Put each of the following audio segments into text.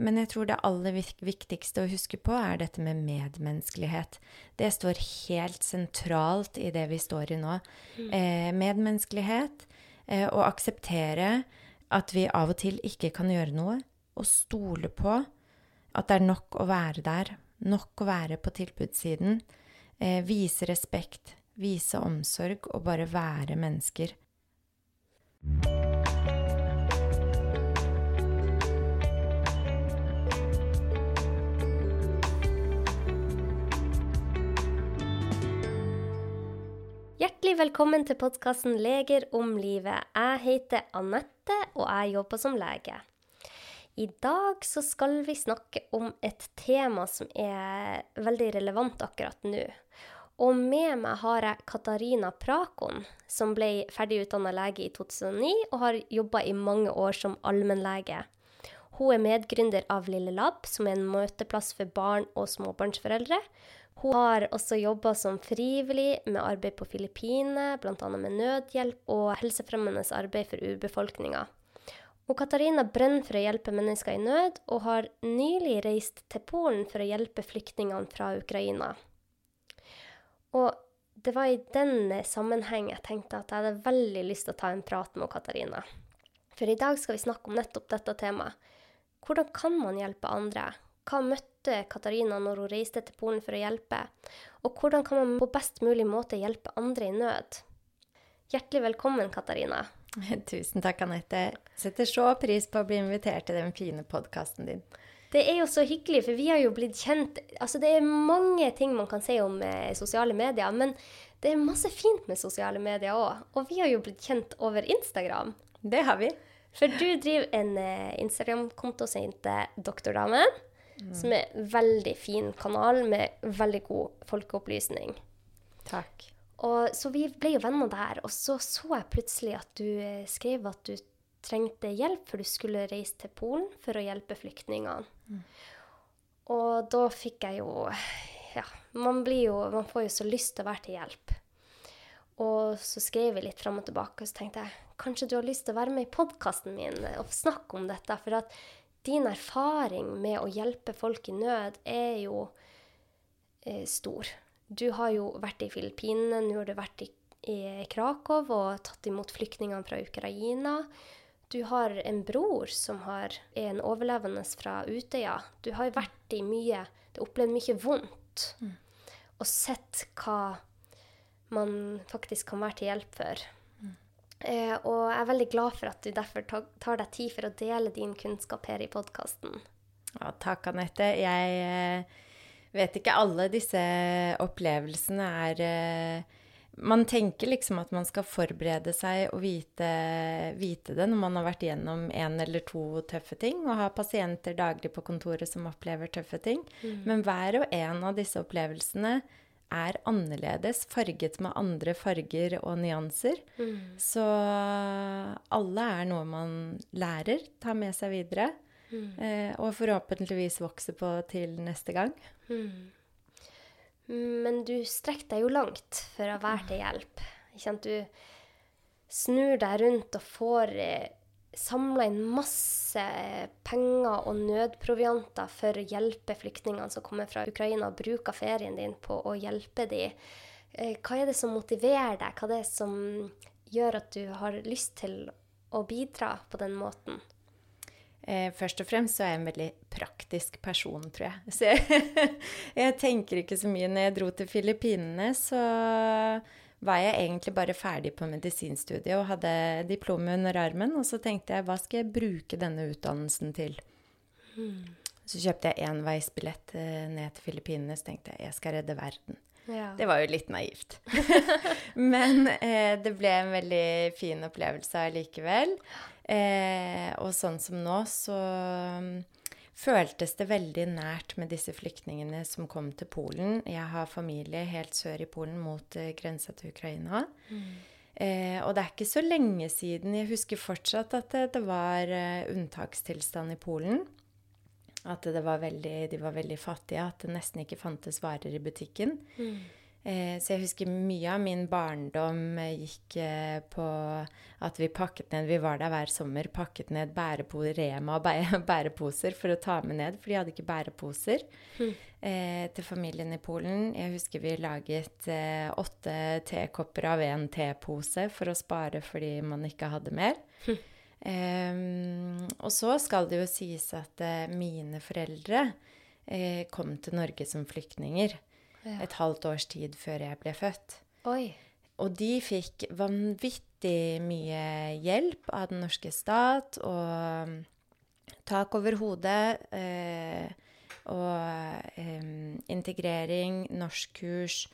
Men jeg tror det aller viktigste å huske på er dette med medmenneskelighet. Det står helt sentralt i det vi står i nå. Mm. Eh, medmenneskelighet, eh, å akseptere at vi av og til ikke kan gjøre noe, og stole på at det er nok å være der, nok å være på tilbudssiden. Eh, vise respekt, vise omsorg og bare være mennesker. Hjertelig velkommen til podkasten 'Leger om livet'. Jeg heter Anette, og jeg jobber som lege. I dag så skal vi snakke om et tema som er veldig relevant akkurat nå. Og med meg har jeg Katarina Prakon, som ble ferdigutdanna lege i 2009 og har jobba i mange år som allmennlege. Hun er medgründer av Lille Lab, som er en møteplass for barn og småbarnsforeldre. Hun har også jobba som frivillig med arbeid på Filippinene, bl.a. med nødhjelp og helsefremmende arbeid for urbefolkninga. Og Katarina brenner for å hjelpe mennesker i nød, og har nylig reist til Polen for å hjelpe flyktningene fra Ukraina. Og det var i den sammenheng jeg tenkte at jeg hadde veldig lyst til å ta en prat med Katarina. For i dag skal vi snakke om nettopp dette temaet. Hvordan kan man hjelpe andre? Hva møtte Katarina når hun reiste til Polen for å hjelpe? Og hvordan kan man på best mulig måte hjelpe andre i nød? Hjertelig velkommen, Katarina. Tusen takk, Anette. Setter så pris på å bli invitert til den fine podkasten din. Det er jo så hyggelig, for vi har jo blitt kjent Altså, det er mange ting man kan si om eh, sosiale medier, men det er masse fint med sosiale medier òg. Og vi har jo blitt kjent over Instagram. Det har vi. For du driver en eh, Instagram-konto som heter Doktordamen. Mm. Som er en veldig fin kanal med veldig god folkeopplysning. Takk. Og, så vi ble jo venner der, og så så jeg plutselig at du eh, skrev at du trengte hjelp, for du skulle reise til Polen for å hjelpe flyktningene. Mm. Og da fikk jeg jo Ja, man blir jo Man får jo så lyst til å være til hjelp. Og så skrev vi litt fram og tilbake, og så tenkte jeg kanskje du har lyst til å være med i podkasten min og snakke om dette. For at din erfaring med å hjelpe folk i nød er jo eh, stor. Du har jo vært i Filippinene, nå har du vært i, i Krakow og tatt imot flyktningene fra Ukraina. Du har en bror som har, er en overlevende fra Utøya. Du har jo vært i mye Du har opplevd mye vondt. Mm. Og sett hva man faktisk kan være til hjelp for. Eh, og jeg er veldig glad for at du derfor tar deg tid for å dele din kunnskap her i podkasten. Ja, takk, Anette. Jeg eh, vet ikke alle disse opplevelsene er eh, Man tenker liksom at man skal forberede seg og vite, vite det når man har vært gjennom en eller to tøffe ting, og har pasienter daglig på kontoret som opplever tøffe ting. Mm. Men hver og en av disse opplevelsene er annerledes, farget med andre farger og nyanser. Mm. Så alle er noe man lærer, tar med seg videre. Mm. Eh, og forhåpentligvis vokser på til neste gang. Mm. Men du strekker deg jo langt for å være til hjelp. Du snur deg rundt og får eh, samla inn masse penger og nødprovianter for å hjelpe flyktningene som kommer fra Ukraina, og bruker ferien din på å hjelpe dem. Eh, hva er det som motiverer deg? Hva er det som gjør at du har lyst til å bidra på den måten? Eh, først og fremst så er jeg en veldig praktisk person, tror jeg. Så jeg, jeg tenker ikke så mye. Når jeg dro til Filippinene, så var jeg egentlig bare ferdig på medisinstudiet og hadde diplomet under armen. Og så tenkte jeg hva skal jeg bruke denne utdannelsen til? Mm. Så kjøpte jeg enveisbillett eh, ned til Filippinene så tenkte jeg jeg skal redde verden. Ja. Det var jo litt naivt. Men eh, det ble en veldig fin opplevelse allikevel. Eh, og sånn som nå, så føltes det veldig nært med disse flyktningene som kom til Polen. Jeg har familie helt sør i Polen mot uh, grensa til Ukraina. Mm. Eh, og det er ikke så lenge siden Jeg husker fortsatt at det, det var eh, unntakstilstand i Polen. At var veldig, de var veldig fattige, at det nesten ikke fantes varer i butikken. Mm. Eh, så jeg husker mye av min barndom eh, gikk eh, på at vi pakket ned Vi var der hver sommer, pakket ned bærepo, Rema og bæreposer for å ta med ned, for de hadde ikke bæreposer eh, til familien i Polen. Jeg husker vi laget eh, åtte tekopper av én tepose for å spare fordi man ikke hadde mer. Em, og så skal det jo sies at mine foreldre kom til Norge som flyktninger Ja. et halvt års tid før jeg ble født. Oi. Og de fikk vanvittig mye hjelp av den norske stat og tak over hodet eh, og eh, integrering, norskkurs.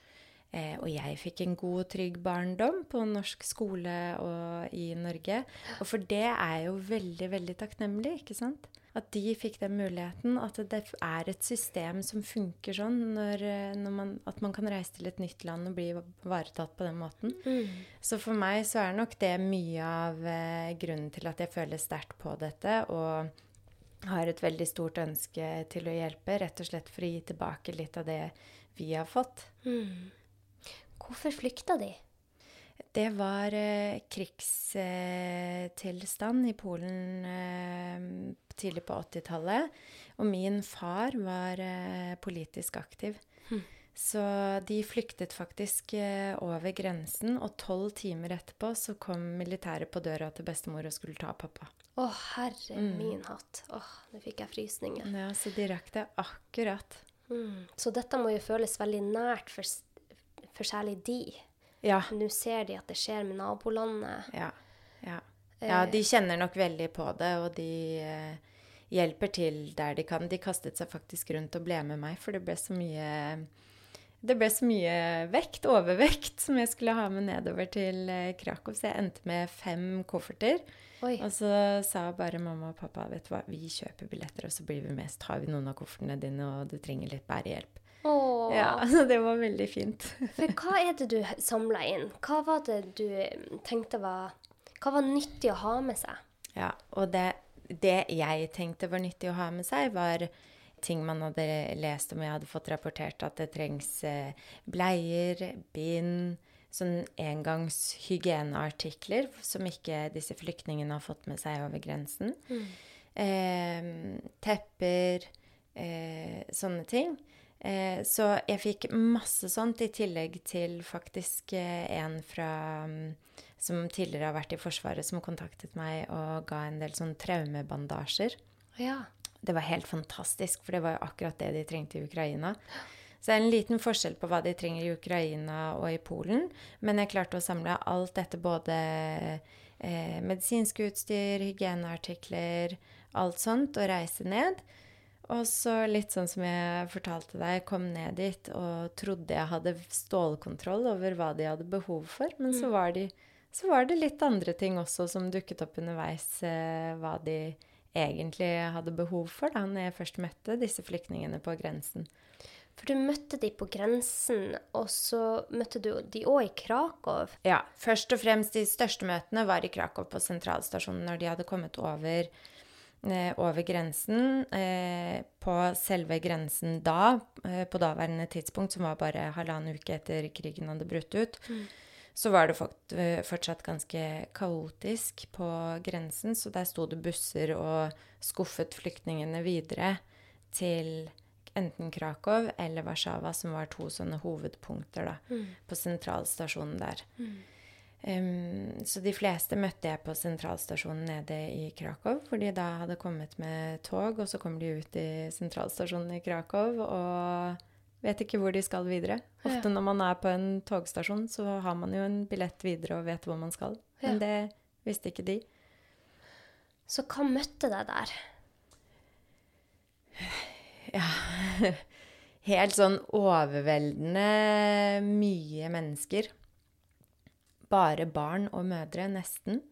Eh, og jeg fikk en god, og trygg barndom på norsk skole og i Norge. Og for det er jo veldig, veldig takknemlig, ikke sant? At de fikk den muligheten. At det er et system som funker sånn. Når, eh, når man, at man kan reise til et nytt land og bli varetatt på den måten. Så for meg så er nok det mye av eh, grunnen til at jeg føler sterkt på dette. Og har et veldig stort ønske til å hjelpe, rett og slett for å gi tilbake litt av det vi har fått. Hvorfor flykta de? Det var eh, krigstilstand i Polen eh, tidlig på 80-tallet. Og min far var eh, politisk aktiv. Så de flyktet faktisk eh, over grensen, og tolv timer etterpå så kom militæret på døra til bestemor og skulle ta pappa. Å, herre min hatt. Åh, nå fikk jeg frysninger. Ja, Så de rakk det akkurat. Mm. Så dette må jo føles veldig nært for, for særlig de. Ja. Nå ser de at det skjer med nabolandet. Ja. Ja. ja, de kjenner nok veldig på det, og de eh, hjelper til der de kan. De kastet seg faktisk rundt og ble med meg, for det ble så mye det ble så mye vekt, overvekt, som jeg skulle ha med nedover til eh, Krakow. Så jeg endte med fem kofferter. Oi. Og så sa bare mamma og pappa vet du hva, vi kjøper billetter, og så blir vi med. Så tar vi noen av koffertene dine, og du trenger litt bærehjelp. Åh. Ja, så det var veldig fint. For hva er det du samla inn? Hva var det du mm, tenkte var Hva var nyttig å ha med seg? Ja, og det, det jeg tenkte var nyttig å ha med seg, var ting man hadde lest om. Jeg hadde fått rapportert at det trengs eh, bleier, bind, sånn engangs hygieneartikler som ikke disse flyktningene har fått med seg over grensen. Eh, tepper, eh, sånne ting. Eh, så jeg fikk masse sånt, i tillegg til faktisk eh, en fra mm, som tidligere har vært i Forsvaret, som kontaktet meg og ga en del sånn traumebandasjer. Ja. Det var helt fantastisk, for det var jo akkurat det de trengte i Ukraina. Så det er en liten forskjell på hva de trenger i Ukraina og i Polen. Men jeg klarte å samle alt dette, både eh, medisinsk utstyr, hygieneartikler, alt sånt, og reise ned. Og så litt sånn som jeg fortalte deg, jeg kom ned dit og trodde jeg hadde stålkontroll over hva de hadde behov for, men så, var de, så var det litt andre ting også som dukket opp underveis, eh, hva de egentlig hadde behov for da når jeg først møtte disse flyktningene på grensen. For du møtte de på grensen, og så møtte du de òg i Krakow. Ja, først og fremst de største møtene var i Krakow på sentralstasjonen når de hadde kommet over, over grensen. Eh, på selve grensen da, eh, på daværende tidspunkt, som var bare halvannen uke etter krigen hadde brutt ut, så var det eh, fortsatt ganske kaotisk på grensen. Så der sto det busser og skuffet flyktningene videre til enten Krakow eller Warszawa, som var to sånne hovedpunkter da, på sentralstasjonen der. Em, så de fleste møtte jeg på sentralstasjonen nede i Krakow, hvor de da hadde kommet med tog, og så kommer de ut i sentralstasjonen i Krakow og vet ikke hvor de skal videre. Ofte Ja. når man er på en togstasjon, så har man jo en billett videre og vet hvor man skal. Men det visste ikke de. Så hva møtte deg der? Ja Helt sånn overveldende mye mennesker. Bare barn og mødre, nesten.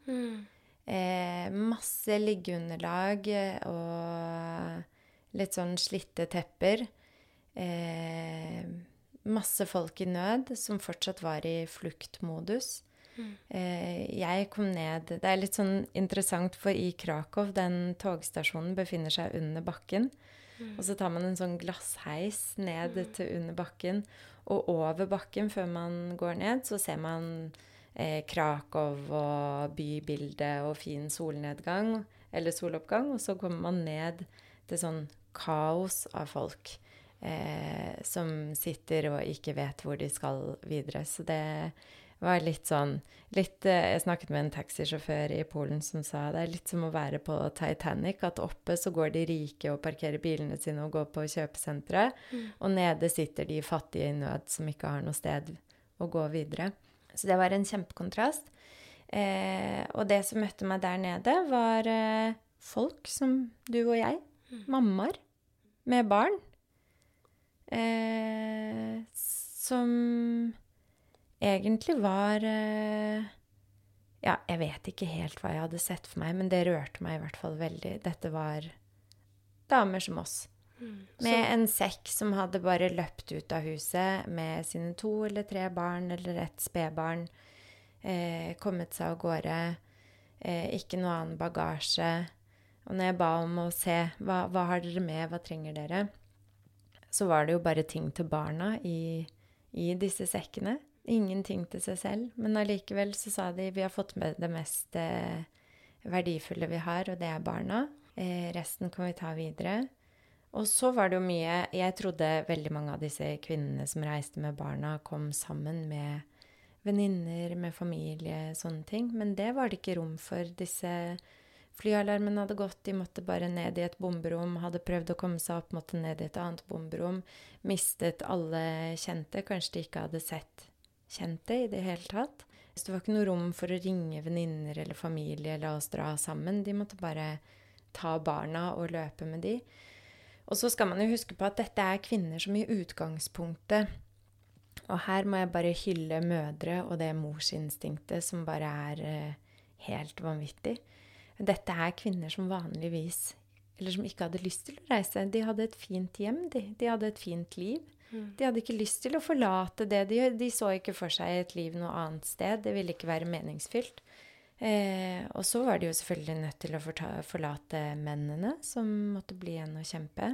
Eh, masse liggeunderlag eh, og litt sånn slitte tepper. Eh, masse folk i nød som fortsatt var i fluktmodus. Eh, jeg kom ned Det er litt sånn interessant, for i Krakow, den togstasjonen befinner seg under bakken. Og så tar man en sånn glassheis ned til under bakken. Og over bakken, før man går ned, så ser man eh, Krakow og bybildet og fin solnedgang, eller soloppgang. Og så kommer man ned til sånn kaos av folk eh, som sitter og ikke vet hvor de skal videre. Så det var litt sånn litt, eh, Jeg snakket med en taxisjåfør i Polen som sa det er litt som å være på Titanic. At oppe så går de rike og parkerer bilene sine og går på kjøpesentre. Mm. Og nede sitter de fattige i nød som ikke har noe sted å gå videre. Så det var en kjempekontrast. Eh, og det som møtte meg der nede, var eh, folk som du og jeg. Mammaer med barn. Eh, som egentlig var eh, Ja, jeg vet ikke helt hva jeg hadde sett for meg, men det rørte meg i hvert fall veldig. Dette var damer som oss. Med en sekk som hadde bare løpt ut av huset med sine to eller tre barn eller et spedbarn. Eh, kommet seg av gårde. Eh, ikke noe annen bagasje. Og når jeg ba om å se hva, hva har dere med, hva trenger dere, så var det jo bare ting til barna i, i disse sekkene. Ingenting til seg selv. Men allikevel så sa de vi har fått med det mest eh, verdifulle vi har, og det er barna. Eh, resten kan vi ta videre. Og så var det jo mye Jeg trodde veldig mange av disse kvinnene som reiste med barna, kom sammen med venninner, med familie, sånne ting. Men det var det ikke rom for. Disse flyalarmen hadde gått, de måtte bare ned i et bomberom. Hadde prøvd å komme seg opp, måtte ned i et annet bomberom. Mistet alle kjente. Kanskje de ikke hadde sett kjente i det hele tatt. Så det var ikke noe rom for å ringe venninner eller familie la oss dra sammen. De måtte bare ta barna og løpe med de. Og så skal man jo huske på at dette er kvinner som i utgangspunktet Og her må jeg bare hylle mødre og det morsinstinktet som bare er eh, helt vanvittig. Dette er kvinner som vanligvis Eller som ikke hadde lyst til å reise. De hadde et fint hjem, de. De hadde et fint liv. De hadde ikke lyst til å forlate det de gjør. De så ikke for seg et liv noe annet sted. Det ville ikke være meningsfylt. Eh, og så var de jo selvfølgelig nødt til å forlate mennene, som måtte bli igjen og kjempe.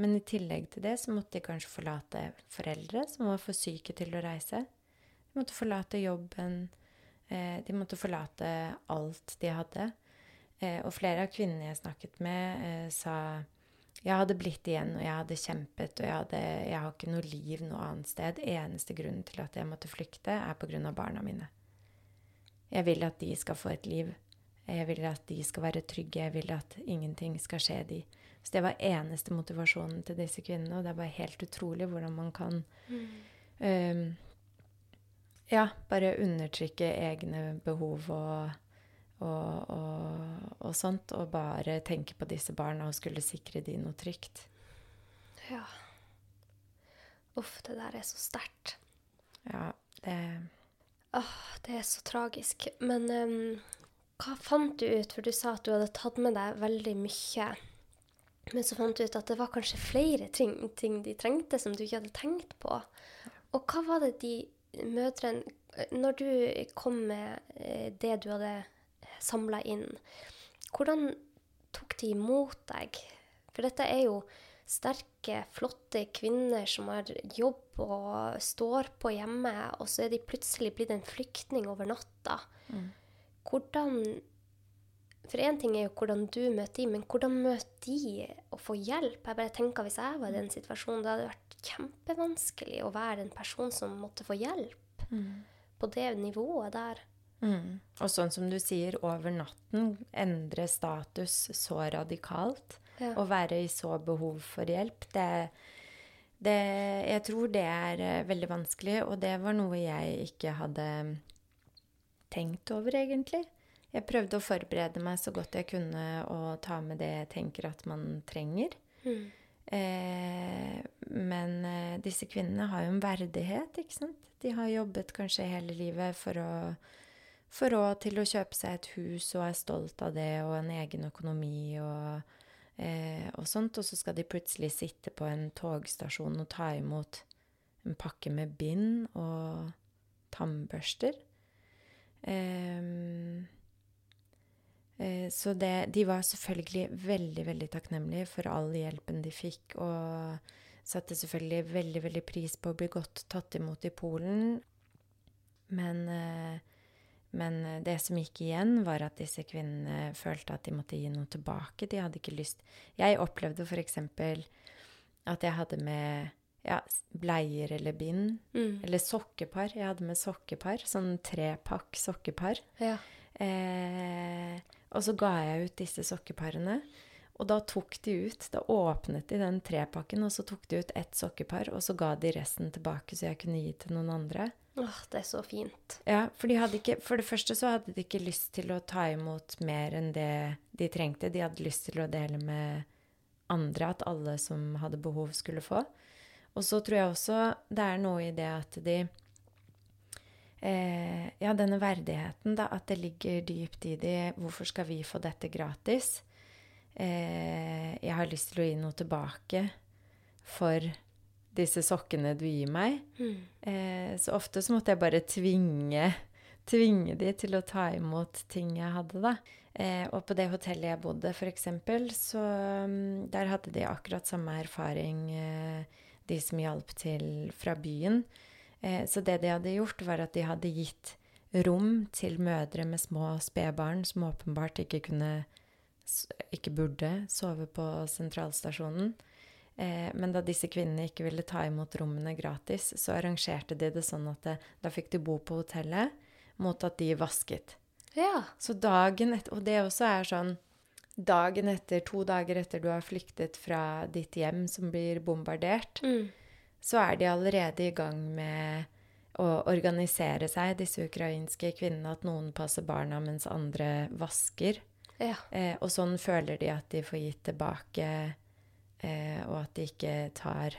Men i tillegg til det så måtte de kanskje forlate foreldre som var for syke til å reise. De måtte forlate jobben. Eh, de måtte forlate alt de hadde. Eh, og flere av kvinnene jeg snakket med, eh, sa jeg hadde blitt igjen, og jeg hadde kjempet, og jeg, hadde, jeg har ikke noe liv noe annet sted. Eneste grunnen til at jeg måtte flykte, er av barna mine. Jeg vil at de skal få et liv. Jeg vil at de skal være trygge. Jeg vil at ingenting skal skje de. Så det var eneste motivasjonen til disse kvinnene, og det var helt utrolig hvordan man kan um, Ja, bare undertrykke egne behov og og, og, og, sånt, og bare tenke på disse barna og skulle sikre de noe trygt. Ja. Uff, det der er så sterkt. Ja, det Åh, det er så tragisk. Men um, hva fant du ut? For du sa at du hadde tatt med deg veldig mye. Men så fant du ut at det var kanskje flere ting, ting de trengte som du ikke hadde tenkt på. Og hva var det de mødrene Når du kom med eh, det du hadde samla inn. Hvordan tok de imot deg? For dette er jo sterke, flotte kvinner som har jobb og står på hjemme, og så er de plutselig blitt en flyktning over natta. Mm. Hvordan For én ting er jo hvordan du møter de, men hvordan møter de å få hjelp? Jeg bare tenker Hvis jeg var i den situasjonen, det hadde vært kjempevanskelig å være en person som måtte få hjelp Mm. på det nivået der. Mm. Og sånn som du sier, over natten endre status så radikalt. Ja. Å være i så behov for hjelp, det, det Jeg tror det er eh, veldig vanskelig, og det var noe jeg ikke hadde tenkt over, egentlig. Jeg prøvde å forberede meg så godt jeg kunne og ta med det jeg tenker at man trenger. Mm. Eh, men eh, disse kvinnene har jo en verdighet, ikke sant? De har jobbet kanskje hele livet for å få råd til å kjøpe seg et hus og er stolt av det, og en egen økonomi og, eh, og sånt. Og så skal de plutselig sitte på en togstasjon og ta imot en pakke med bind og tannbørster. Eh, Eh, så det, de var selvfølgelig veldig, veldig takknemlige for all hjelpen de fikk, og satte selvfølgelig veldig, veldig pris på å bli godt tatt imot i Polen. Men, eh, men det som gikk igjen, var at disse kvinnene følte at de måtte gi noe tilbake. De hadde ikke lyst Jeg opplevde f.eks. at jeg hadde med ja, bleier eller bind. Mm. Eller sokkepar. Jeg hadde med sokkepar. Sånn trepakk sokkepar. Ja. Eh, og så ga jeg ut disse sokkeparene. Og da tok de ut Da åpnet de den trepakken, og så tok de ut ett sokkepar, og så ga de resten tilbake, så jeg kunne gi til noen andre. Åh, det er så fint. Ja, for, de ikke, for det første så hadde de ikke lyst til å ta imot mer enn det de trengte. De hadde lyst til å dele med andre, at alle som hadde behov, skulle få. Og så tror jeg også det er noe i det at de eh, Ja, denne verdigheten, da. At det ligger dypt i de Hvorfor skal vi få dette gratis? Eh, jeg har lyst til å gi noe tilbake for disse sokkene du gir meg. Mm. Eh, så ofte så måtte jeg bare tvinge, tvinge de til å ta imot ting jeg hadde, da. Eh, og på det hotellet jeg bodde, f.eks., så um, der hadde de akkurat samme erfaring, eh, de som hjalp til fra byen. Eh, så det de hadde gjort, var at de hadde gitt rom til mødre med små spedbarn som åpenbart ikke kunne ikke burde sove på sentralstasjonen. Eh, men da disse kvinnene ikke ville ta imot rommene gratis, så arrangerte de det sånn at det, da fikk de bo på hotellet mot at de vasket. Ja. Så dagen etter Og det også er sånn Dagen etter, to dager etter du har flyktet fra ditt hjem som blir bombardert, Mm. så er de allerede i gang med å organisere seg, disse ukrainske kvinnene, at noen passer barna mens andre vasker. Ja. Eh, og sånn føler de at de får gitt tilbake, eh, og at de ikke tar,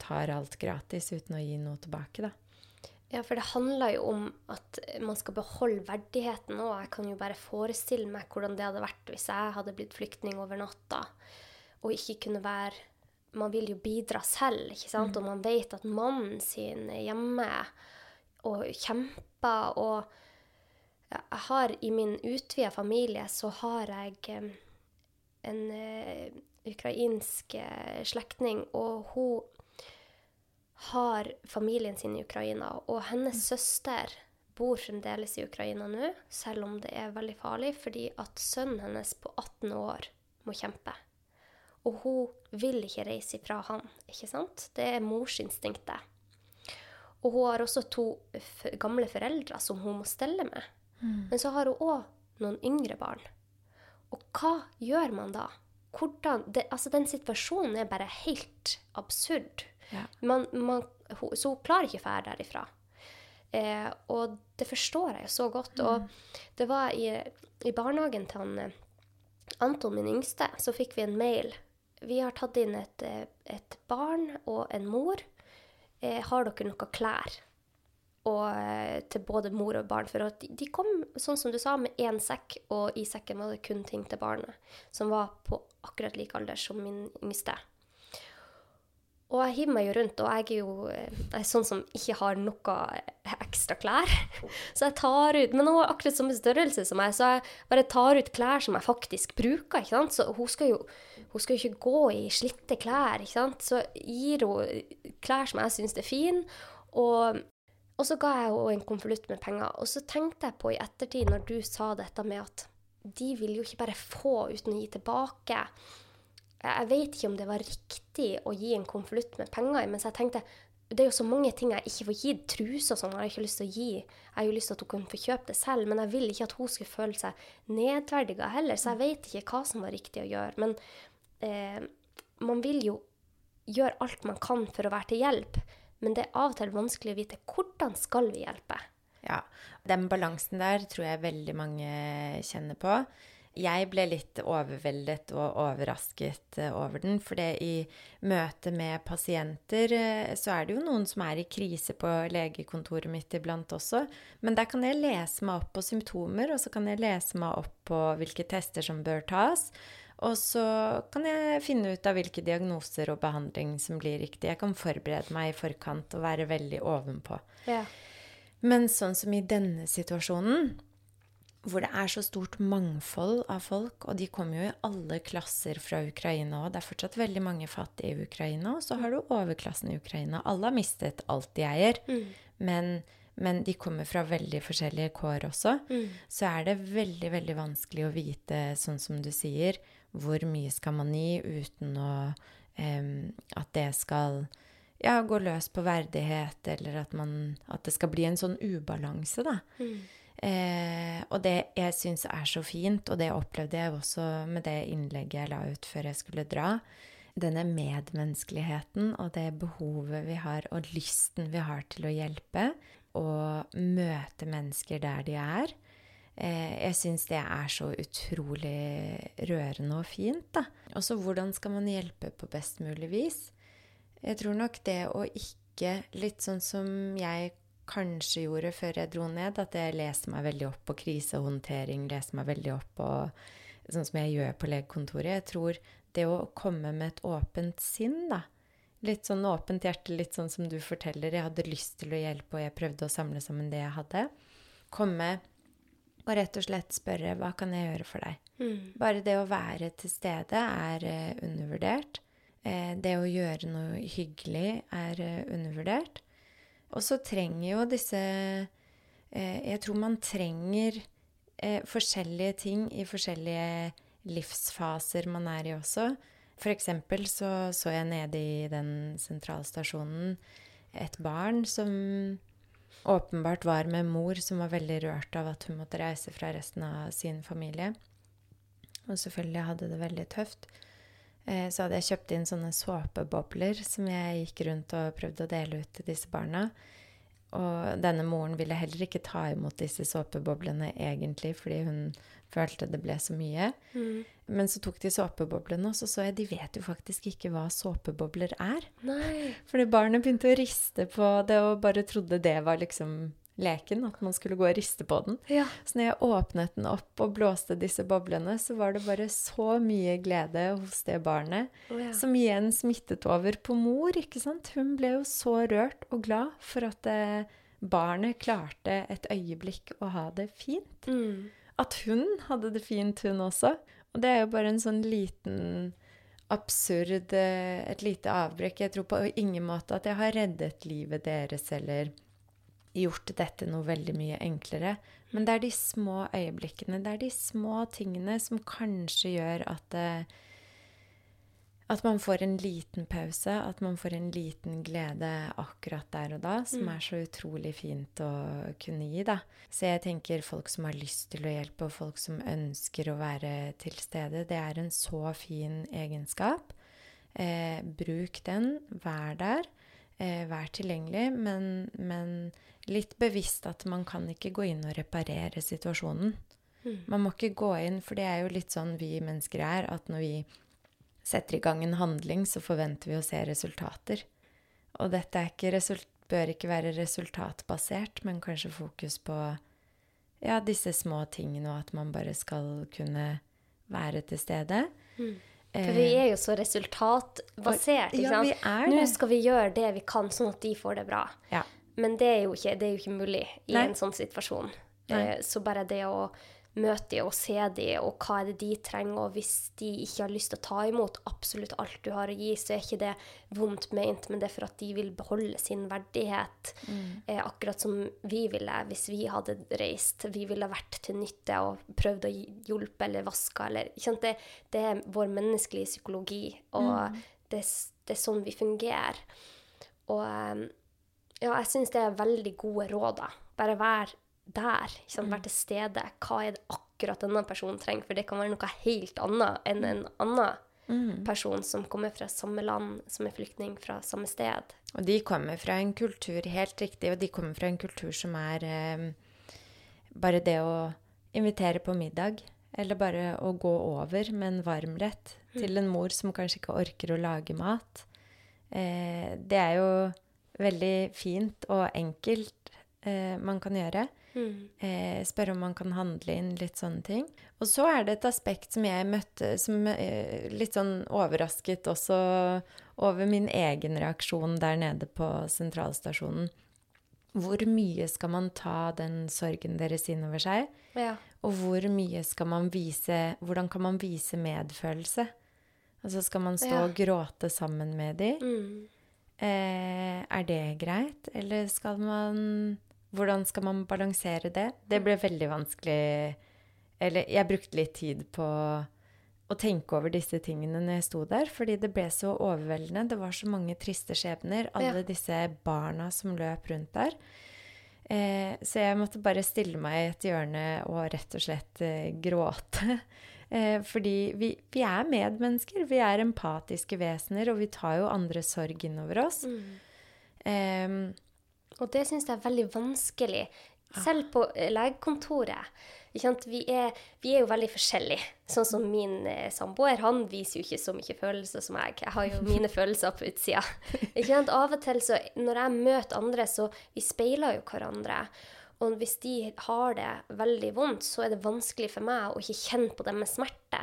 tar alt gratis uten å gi noe tilbake, da. Ja, for det handler jo om at man skal beholde verdigheten òg. Jeg kan jo bare forestille meg hvordan det hadde vært hvis jeg hadde blitt flyktning over natta og ikke kunne være Man vil jo bidra selv, ikke sant? Og man vet at mannen sin er hjemme og kjemper og Jeg har i min utvida familie så har jeg eh, en eh, ukrainsk eh, slektning, og hun har familien sin i Ukraina, og hennes søster bor fremdeles i Ukraina nå, selv om det er veldig farlig, fordi at sønnen hennes på 18 år må kjempe. Og hun vil ikke reise ifra han, ikke sant? Det er morsinstinktet. Og hun har også to gamle foreldre som hun må stelle med. Men så har hun òg noen yngre barn. Og hva gjør man da? Hvordan, det, altså Den situasjonen er bare helt absurd. Ja. Man, man, hun, så hun klarer ikke å fære derifra. Eh, og det forstår jeg jo så godt. Og det var i, i barnehagen til han, eh, Anton, min yngste, så fikk vi en mail. Vi har tatt inn et, eh, et barn og en mor. Eh, har dere noe klær? Og, eh, til både mor og barn. For de, kom, sånn som du sa, med én sekk, og i sekken var det kun ting til barnet. Som var på akkurat lik alder som min yngste. Og jeg hiver meg jo rundt, og jeg er jo eh, jeg er sånn som ikke har noe ekstra klær. Så jeg tar ut Men hun har akkurat samme størrelse som meg, så jeg bare tar ut klær som jeg faktisk bruker. ikke sant? Så hun skal jo, hun skal ikke gå i slitte klær, ikke sant? Så gir hun klær som jeg syns er fine. Og, og så ga jeg henne en konvolutt med penger. Og så tenkte jeg på i ettertid, når du sa dette med at de vil jo ikke bare få uten å gi tilbake. Jeg vet ikke om det var riktig å gi en konvolutt med penger mens jeg tenkte det er jo så mange ting jeg ikke får gitt. Truser og sånn har jeg ikke lyst til å gi. Jeg har jo lyst til at hun kunne få kjøpe det selv, men jeg vil ikke at hun skulle føle seg nedverdiga heller, så jeg vet ikke hva som var riktig å gjøre. Men eh, man vil jo gjøre alt man kan for å være til hjelp, men det er av og til vanskelig å vite hvordan skal vi hjelpe. Ja, den balansen der tror jeg veldig mange kjenner på. Jeg ble litt overveldet og overrasket eh, over den, for det i møte med pasienter eh, så er det jo noen som er i krise på legekontoret mitt iblant også. Men der kan jeg lese meg opp på symptomer, og så kan jeg lese meg opp på hvilke tester som bør tas. Og så kan jeg finne ut av hvilke diagnoser og behandling som blir riktig. Jeg kan forberede meg i forkant og være veldig ovenpå. Ja. Men sånn som i denne situasjonen, hvor det er så stort mangfold av folk, og de kommer jo i alle klasser fra Ukraina òg. Det er fortsatt veldig mange fattige i Ukraina, og så har du overklassen i Ukraina. Alle har mistet alt de eier, mm. men, men, de kommer fra veldig forskjellige kår også. Mm. Så er det veldig, veldig vanskelig å vite, sånn som du sier, hvor mye skal man gi uten å um, At det skal ja, gå løs på verdighet, eller at, man, at det skal bli en sånn ubalanse, da. Mm. Eh, og det jeg syns er så fint, og det opplevde jeg også med det innlegget jeg la ut før jeg skulle dra, denne medmenneskeligheten og det behovet vi har, og lysten vi har til å hjelpe og møte mennesker der de er. Eh, jeg syns det er så utrolig rørende og fint, da. Og så hvordan skal man hjelpe på best mulig vis? Jeg tror nok det å ikke Litt sånn som jeg kanskje gjorde før jeg dro ned, at jeg leser meg veldig opp på krisehåndtering, leser meg veldig opp på Sånn som jeg gjør på legekontoret. Jeg tror det å komme med et åpent sinn, da Litt sånn åpent hjerte, litt sånn som du forteller. Jeg hadde lyst til å hjelpe, og jeg prøvde å samle sammen det jeg hadde. Komme og rett og slett spørre hva kan jeg gjøre for deg? Mm. Bare det å være til stede er uh, undervurdert. Uh, det å gjøre noe hyggelig er uh, undervurdert. Og så trenger jo disse Jeg tror man trenger forskjellige ting i forskjellige livsfaser man er i også. For eksempel så, så jeg nede i den sentralstasjonen et barn som åpenbart var med mor, som var veldig rørt av at hun måtte reise fra resten av sin familie. Og selvfølgelig hadde det veldig tøft. Eh, så hadde jeg kjøpt inn sånne såpebobler som jeg gikk rundt og prøvde å dele ut til disse barna. Og denne moren ville heller ikke ta imot disse såpeboblene egentlig, fordi hun følte det ble så mye. Mm. Men så tok de såpeboblene, og så så jeg de vet jo faktisk ikke hva såpebobler er. Nei. Fordi barnet begynte å riste på det og bare trodde det var liksom leken, at man skulle gå og riste på den. Ja. Så når jeg åpnet den opp og blåste disse boblene, så var det bare så mye glede hos det barnet, oh, ja. som igjen smittet over på mor, ikke sant. Hun ble jo så rørt og glad for at eh, barnet klarte et øyeblikk å ha det fint. Mm. At hun hadde det fint, hun også. Og det er jo bare en sånn liten absurd eh, Et lite avbrekk. Jeg tror på ingen måte at jeg har reddet livet deres eller gjort dette noe veldig mye enklere. Men det er de små øyeblikkene, det er de små tingene som kanskje gjør at uh, at man får en liten pause, at man får en liten glede akkurat der og da, som mm. er så utrolig fint å kunne gi, da. Så jeg tenker folk som har lyst til å hjelpe, og folk som ønsker å være til stede, det er en så fin egenskap. Eh, bruk den, vær der. Eh, vær tilgjengelig, men, men litt bevisst at man kan ikke gå inn og reparere situasjonen. Mm. Man må ikke gå inn, for det er jo litt sånn vi mennesker er, at når vi setter i gang en handling, så forventer vi å se resultater. Og dette ikke bør ikke være resultatbasert, men kanskje fokus på ja, disse små tingene, og at man bare skal kunne være til stede. Mm. For vi er jo så resultatbasert. ikke sant? Ja, Nå skal vi gjøre det vi kan, sånn at de får det bra. Ja. Men det er ikke, er jo ikke mulig i Nei. en sånn situasjon. Nei. så bare det å møte dem og se dem, og hva er det de trenger, og hvis de ikke har lyst til å ta imot absolutt alt du har å gi, så er ikke det vondt ment, men det er for at de vil beholde sin verdighet. Mm. Eh, akkurat som vi ville hvis vi hadde reist. Vi ville vært til nytte og prøvd å hjelpe eller vaske eller det, det, er vår menneskelige psykologi, og mm. det, det, er sånn vi fungerer. Og um, ja, jeg syns det er veldig gode råd. da. Bare vær der. Liksom, vær til stede. Hva er det akkurat denne personen trenger? For det kan være noe helt annet enn en annen mm. person som kommer fra samme land, som er flyktning fra samme sted. Og de kommer fra en kultur, helt riktig, og de kommer fra en kultur som er eh, bare det å invitere på middag. Eller bare å gå over med en varmrett mm. til en mor som kanskje ikke orker å lage mat. Eh, det er jo veldig fint og enkelt eh, man kan gjøre. Mm. Eh, spørre om man kan handle inn litt sånne ting. Og så er det et aspekt som jeg møtte som eh, litt sånn overrasket også over min egen reaksjon der nede på sentralstasjonen. Hvor mye skal man ta den sorgen deres inn over seg? Ja. Og hvor mye skal man vise Hvordan kan man vise medfølelse? Altså skal man stå Ja. og gråte sammen med dem? Mm. Eh, er det greit, eller skal man Hvordan skal man balansere det? Det ble veldig vanskelig Eller jeg brukte litt tid på å tenke over disse tingene når jeg sto der, fordi det ble så overveldende. Det var så mange triste skjebner. Alle Ja. disse barna som løp rundt der. Eh, så jeg måtte bare stille meg i et hjørne og rett og slett eh, gråte. Eh, fordi vi, vi er medmennesker, vi er empatiske vesener, og vi tar jo andres sorg innover oss. Mm. Og det syns jeg er veldig vanskelig. Selv på eh, legekontoret. Vi, er, vi er jo veldig forskjellige. Sånn som min eh, samboer, han viser jo ikke så mye følelser som jeg. Jeg har jo mine følelser på utsida. Av og til, så når jeg møter andre, så vi speiler jo hverandre. Og hvis de har det veldig vondt, så er det vanskelig for meg å ikke kjenne på deres smerte.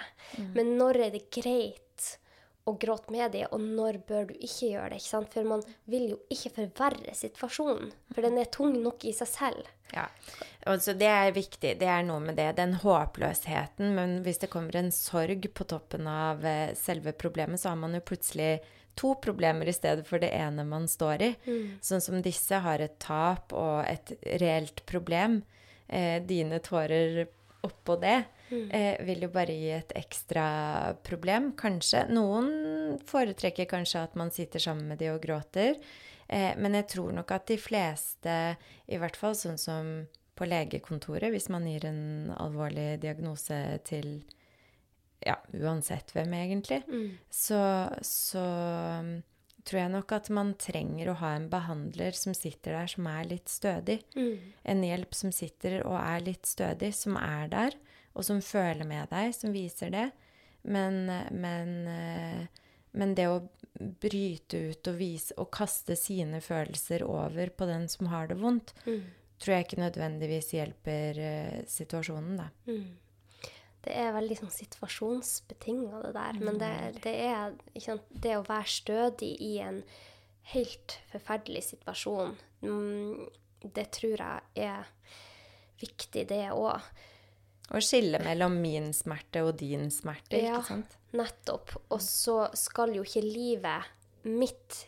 Men når er det greit å gråte med dem, og når bør du ikke gjøre det? ikke sant? For man vil jo ikke forverre situasjonen, for den er tung nok i seg selv. Ja, og så det er viktig. Det er noe med det. Den håpløsheten. Men hvis det kommer en sorg på toppen av eh, selve problemet, så har man jo plutselig to problemer i stedet for det ene man står i. Sånn som disse har et tap og et reelt problem. Eh, dine tårer oppå det eh, vil jo bare gi et ekstra problem, kanskje. Noen foretrekker kanskje at man sitter sammen med de og gråter. Eh, men jeg tror nok at de fleste, i hvert fall sånn som på legekontoret, hvis man gir en alvorlig diagnose til ja, uansett hvem egentlig, så, så um, tror jeg nok at man trenger å ha en behandler som sitter der, som er litt stødig. En hjelp som sitter og er litt stødig, som er der, og som føler med deg, som viser det. Men, men, eh, men det å bryte ut og vise og kaste sine følelser over på den som har det vondt, tror jeg ikke nødvendigvis hjelper eh, situasjonen, da. Mm. Det er veldig sånn situasjonsbetinga, det der. Men det, det er sant, det å være stødig i en helt forferdelig situasjon, mm, det tror jeg er viktig, det òg. Å skille mellom min smerte og din smerte, Ja. ikke sant? Nettopp. Og så skal jo ikke livet mitt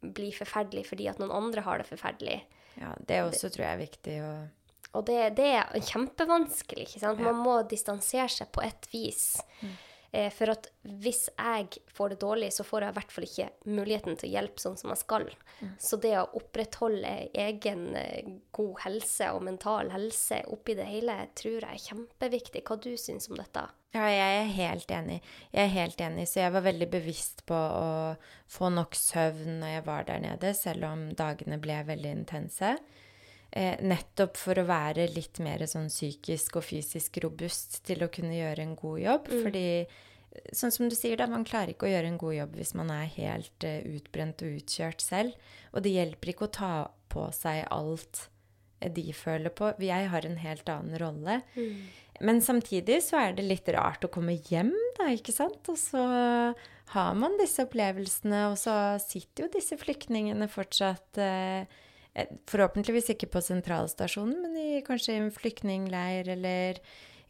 bli forferdelig fordi at noen andre har det forferdelig. Ja, det også tror jeg er viktig å Og det, det er kjempevanskelig. ikke sant? Man må distansere seg på et vis. Eh, for at hvis jeg får det dårlig, så får jeg i hvert fall ikke muligheten til å hjelpe sånn som jeg skal. Så det å opprettholde egen eh, god helse og mental helse oppi det hele, tror jeg er kjempeviktig. Hva du syns om dette? Ja, jeg er helt enig. Jeg er helt enig, så jeg var veldig bevisst på å få nok søvn når jeg var der nede, selv om dagene ble veldig intense. Eh, nettopp for å være litt mer sånn psykisk og fysisk robust til å kunne gjøre en god jobb. Fordi sånn som du sier, da, man klarer ikke å gjøre en god jobb hvis man er helt eh, utbrent og utkjørt selv. Og det hjelper ikke å ta på seg alt eh, de føler på. Jeg har en helt annen rolle. Men samtidig så er det litt rart å komme hjem, da, ikke sant? Og så har man disse opplevelsene, og så sitter jo disse flyktningene fortsatt eh, eh, Forhåpentligvis ikke på sentralstasjonen, men i, kanskje i en flyktningleir eller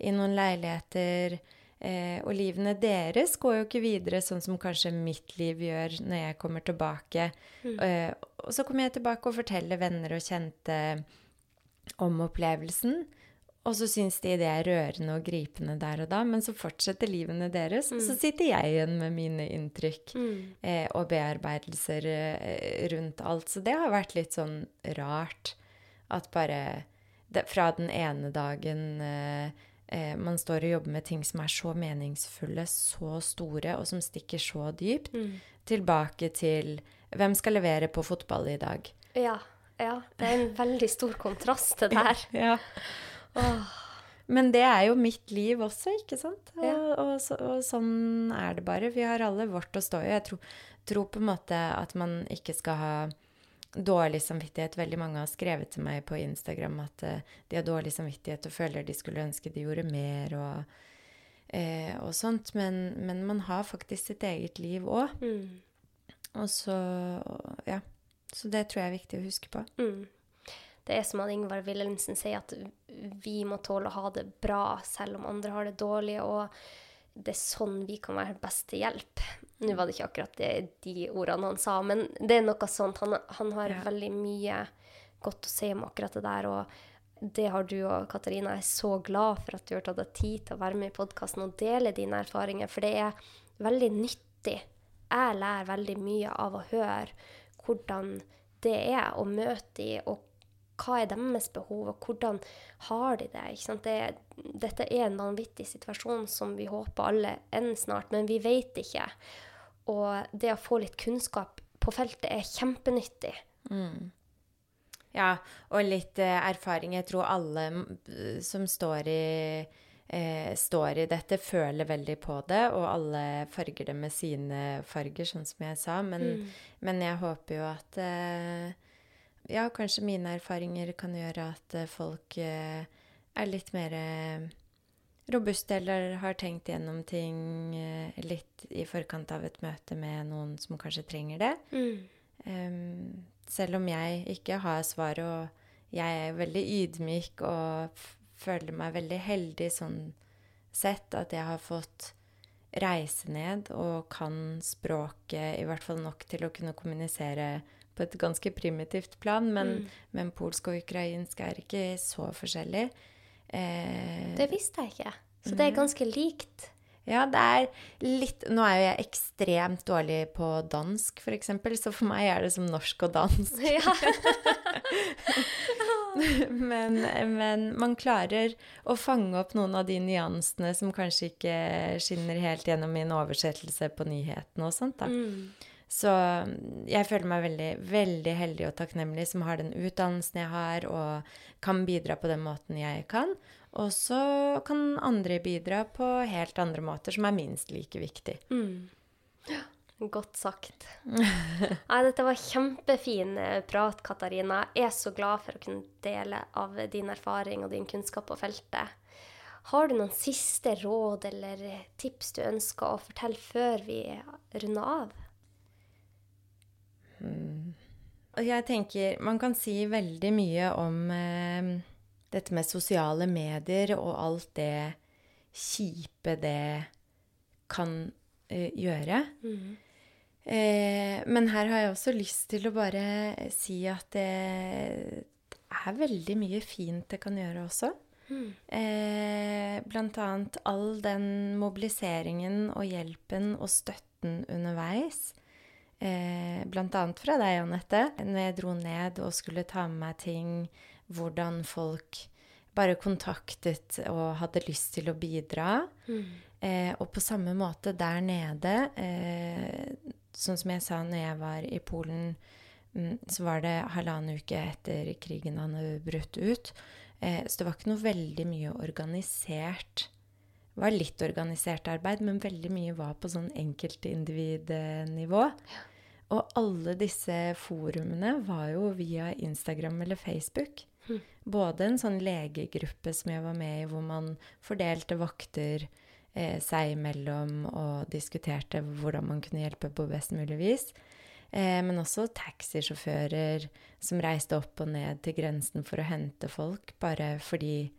i noen leiligheter. Eh, og livene deres går jo ikke videre sånn som kanskje mitt liv gjør når jeg kommer tilbake. Eh, og så kommer jeg tilbake og forteller venner og kjente om opplevelsen. Og så syns de det er rørende og gripende der og da, men så fortsetter livene deres. Og så sitter jeg igjen med mine inntrykk eh, og bearbeidelser eh, rundt alt. Så det har vært litt sånn rart at bare det, fra den ene dagen eh, eh, man står og jobber med ting som er så meningsfulle, så store, og som stikker så dypt, tilbake til hvem skal levere på fotball i dag? Ja, ja. Det er en veldig stor kontrast til det her. Ja. Men det er jo mitt liv også, ikke sant? Og, Ja. og, så, og sånn er det bare. Vi har alle vårt å stå i. Jeg tror, tror på en måte at man ikke skal ha dårlig samvittighet. Veldig mange har skrevet til meg på Instagram at uh, de har dårlig samvittighet og føler de skulle ønske de gjorde mer og, uh, og sånt. Men, men man har faktisk sitt eget liv òg. Mm. Og så Ja. Så det tror jeg er viktig å huske på. Mm. Det er som at Ingvar Wilhelmsen sier, at vi må tåle å ha det bra selv om andre har det dårlig. og det er sånn vi kan være best til hjelp. Nå var det ikke akkurat det, de ordene han sa, men det er noe sånt. Han, han har ja. veldig mye godt å si om akkurat det der. Og det har du og Katarina. Jeg er så glad for at du har tatt deg tid til å være med i podkasten og dele dine erfaringer, for det er veldig nyttig. Jeg lærer veldig mye av å høre hvordan det er å møte dem, og hva er deres behov, og hvordan har de det? det? Dette er en vanvittig situasjon som vi håper alle ender snart, men vi vet ikke. Og det å få litt kunnskap på feltet er kjempenyttig. Mm. Ja, og litt eh, erfaring. Jeg tror alle som står i, eh, står i dette, føler veldig på det, og alle farger det med sine farger, sånn som jeg sa. Men, mm. men jeg håper jo at eh, ja, kanskje mine erfaringer kan gjøre at eh, folk eh, er litt mer eh, robuste eller har tenkt gjennom ting litt i forkant av et møte med noen som kanskje trenger det. Mm. Selv om jeg ikke har svar, og jeg er veldig ydmyk og føler meg veldig heldig sånn sett at jeg har fått reise ned og kan språket i hvert fall nok til å kunne kommunisere på et ganske primitivt plan, men, mm. men polsk og ukrainsk er ikke så forskjellig. Eh, det visste jeg ikke. Så det er ganske likt. Ja, det er litt Nå er jo jeg ekstremt dårlig på dansk, f.eks., så for meg er det som norsk og dansk. Ja. men, men, man klarer å fange opp noen av de nyansene som kanskje ikke skinner helt gjennom i en oversettelse på nyhetene og sånt. da. Mm. Så mm, jeg føler meg veldig, veldig heldig og takknemlig som har den utdannelsen jeg har, og kan bidra på den måten jeg kan. Og så kan andre bidra på helt andre måter, som er minst like viktig. Mm. Godt sagt. Nei, dette var kjempefin eh, prat, Katarina. Jeg er så glad for å kunne dele av din erfaring og din kunnskap på feltet. Har du noen siste råd eller tips du ønsker å fortelle før vi runder av? Og jeg tenker man kan si veldig mye om eh, dette med sosiale medier og alt det kjipe det kan eh, gjøre. Mm. Eh, men her har jeg også lyst til å bare si at det, er veldig mye fint det kan gjøre også. Mm. Eh, blant annet all den mobiliseringen og hjelpen og støtten underveis eh, bl.a. fra deg, Anette, når jeg dro ned og skulle ta med meg ting, hvordan folk bare kontaktet og hadde lyst til å bidra. Mm. Eh, og på samme måte der nede, eh, sånn som jeg sa når jeg var i Polen, mm, så var det halvannen uke etter krigen hadde brutt ut. Eh, så det var ikke noe veldig mye organisert var litt organisert arbeid, men veldig mye var på sånn enkeltindividnivå. Ja. Og alle disse forumene var jo via Instagram eller Facebook. Mm. Både en sånn legegruppe som jeg var med i, hvor man fordelte vakter eh, seg imellom og diskuterte hvordan man kunne hjelpe på best mulig vis. Eh, men også taxisjåfører som reiste opp og ned til grensen for å hente folk bare fordi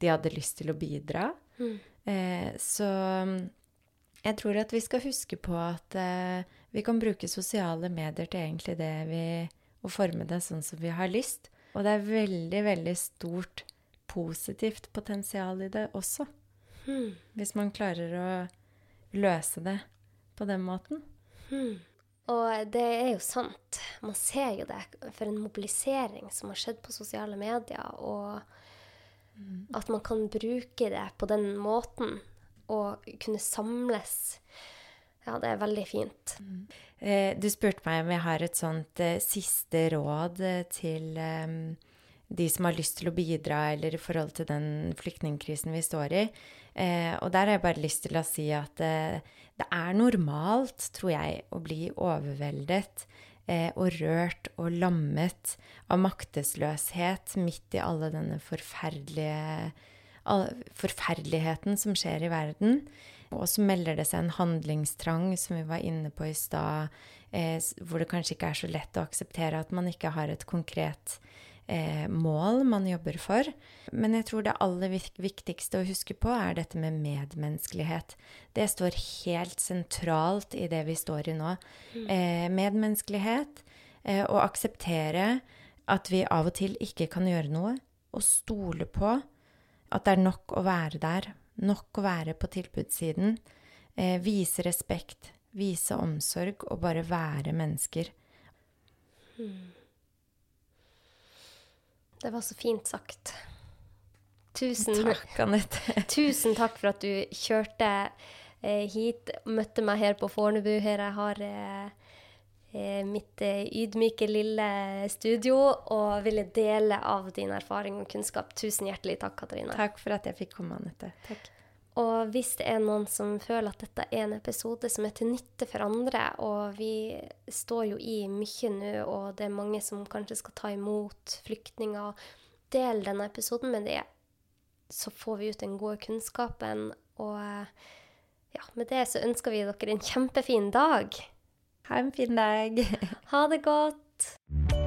de hadde lyst til å bidra. Mm. Eh, så jeg tror at vi skal huske på at eh, vi kan bruke sosiale medier til egentlig det vi Å forme det sånn som vi har lyst. Og det er veldig, veldig stort positivt potensial i det også. Hmm. Hvis man klarer å løse det på den måten. Hmm. Og det er jo sant. Man ser jo det for en mobilisering som har skjedd på sosiale medier. Og. At man kan bruke det på den måten og kunne samles. Ja, det er veldig fint. Mm. Eh, du spurte meg om jeg har et sånt eh, siste råd eh, til eh, de som har lyst til å bidra, eller i forhold til den flyktningkrisen vi står i. Eh, og der har jeg bare lyst til å si at eh, det er normalt, tror jeg, å bli overveldet og rørt og lammet av maktesløshet midt i alle denne forferdelige forferdeligheten som skjer i verden. Og så melder det seg en handlingstrang, som vi var inne på i stad, eh, hvor det kanskje ikke er så lett å akseptere at man ikke har et konkret eh, mål man jobber for. Men jeg tror det aller viktigste å huske på er dette med medmenneskelighet. Det står helt sentralt i det vi står i nå. Mm. Eh, medmenneskelighet, eh, å akseptere at vi av og til ikke kan gjøre noe, og stole på at det er nok å være der, nok å være på tilbudssiden. Eh, vise respekt, vise omsorg og bare være mennesker. Hmm. Det var så fint sagt. Tusen takk, Anette. tusen takk for at du kjørte eh, hit, møtte meg her på Fornebu, her jeg har eh, eh mitt eh, ydmyke, lille studio, og ville dele av din erfaring og kunnskap. Tusen hjertelig takk, Katarina. Takk for at jeg fikk komme, Anette. Takk. Og hvis det er noen som føler at dette er en episode som er til nytte for andre, og vi står jo i mye nå, og det er mange som kanskje skal ta imot flyktninger, del denne episoden med det, så får vi ut den gode kunnskapen. Og ja, med det så ønsker vi dere en kjempefin dag. Ha en fin dag. Ha det godt.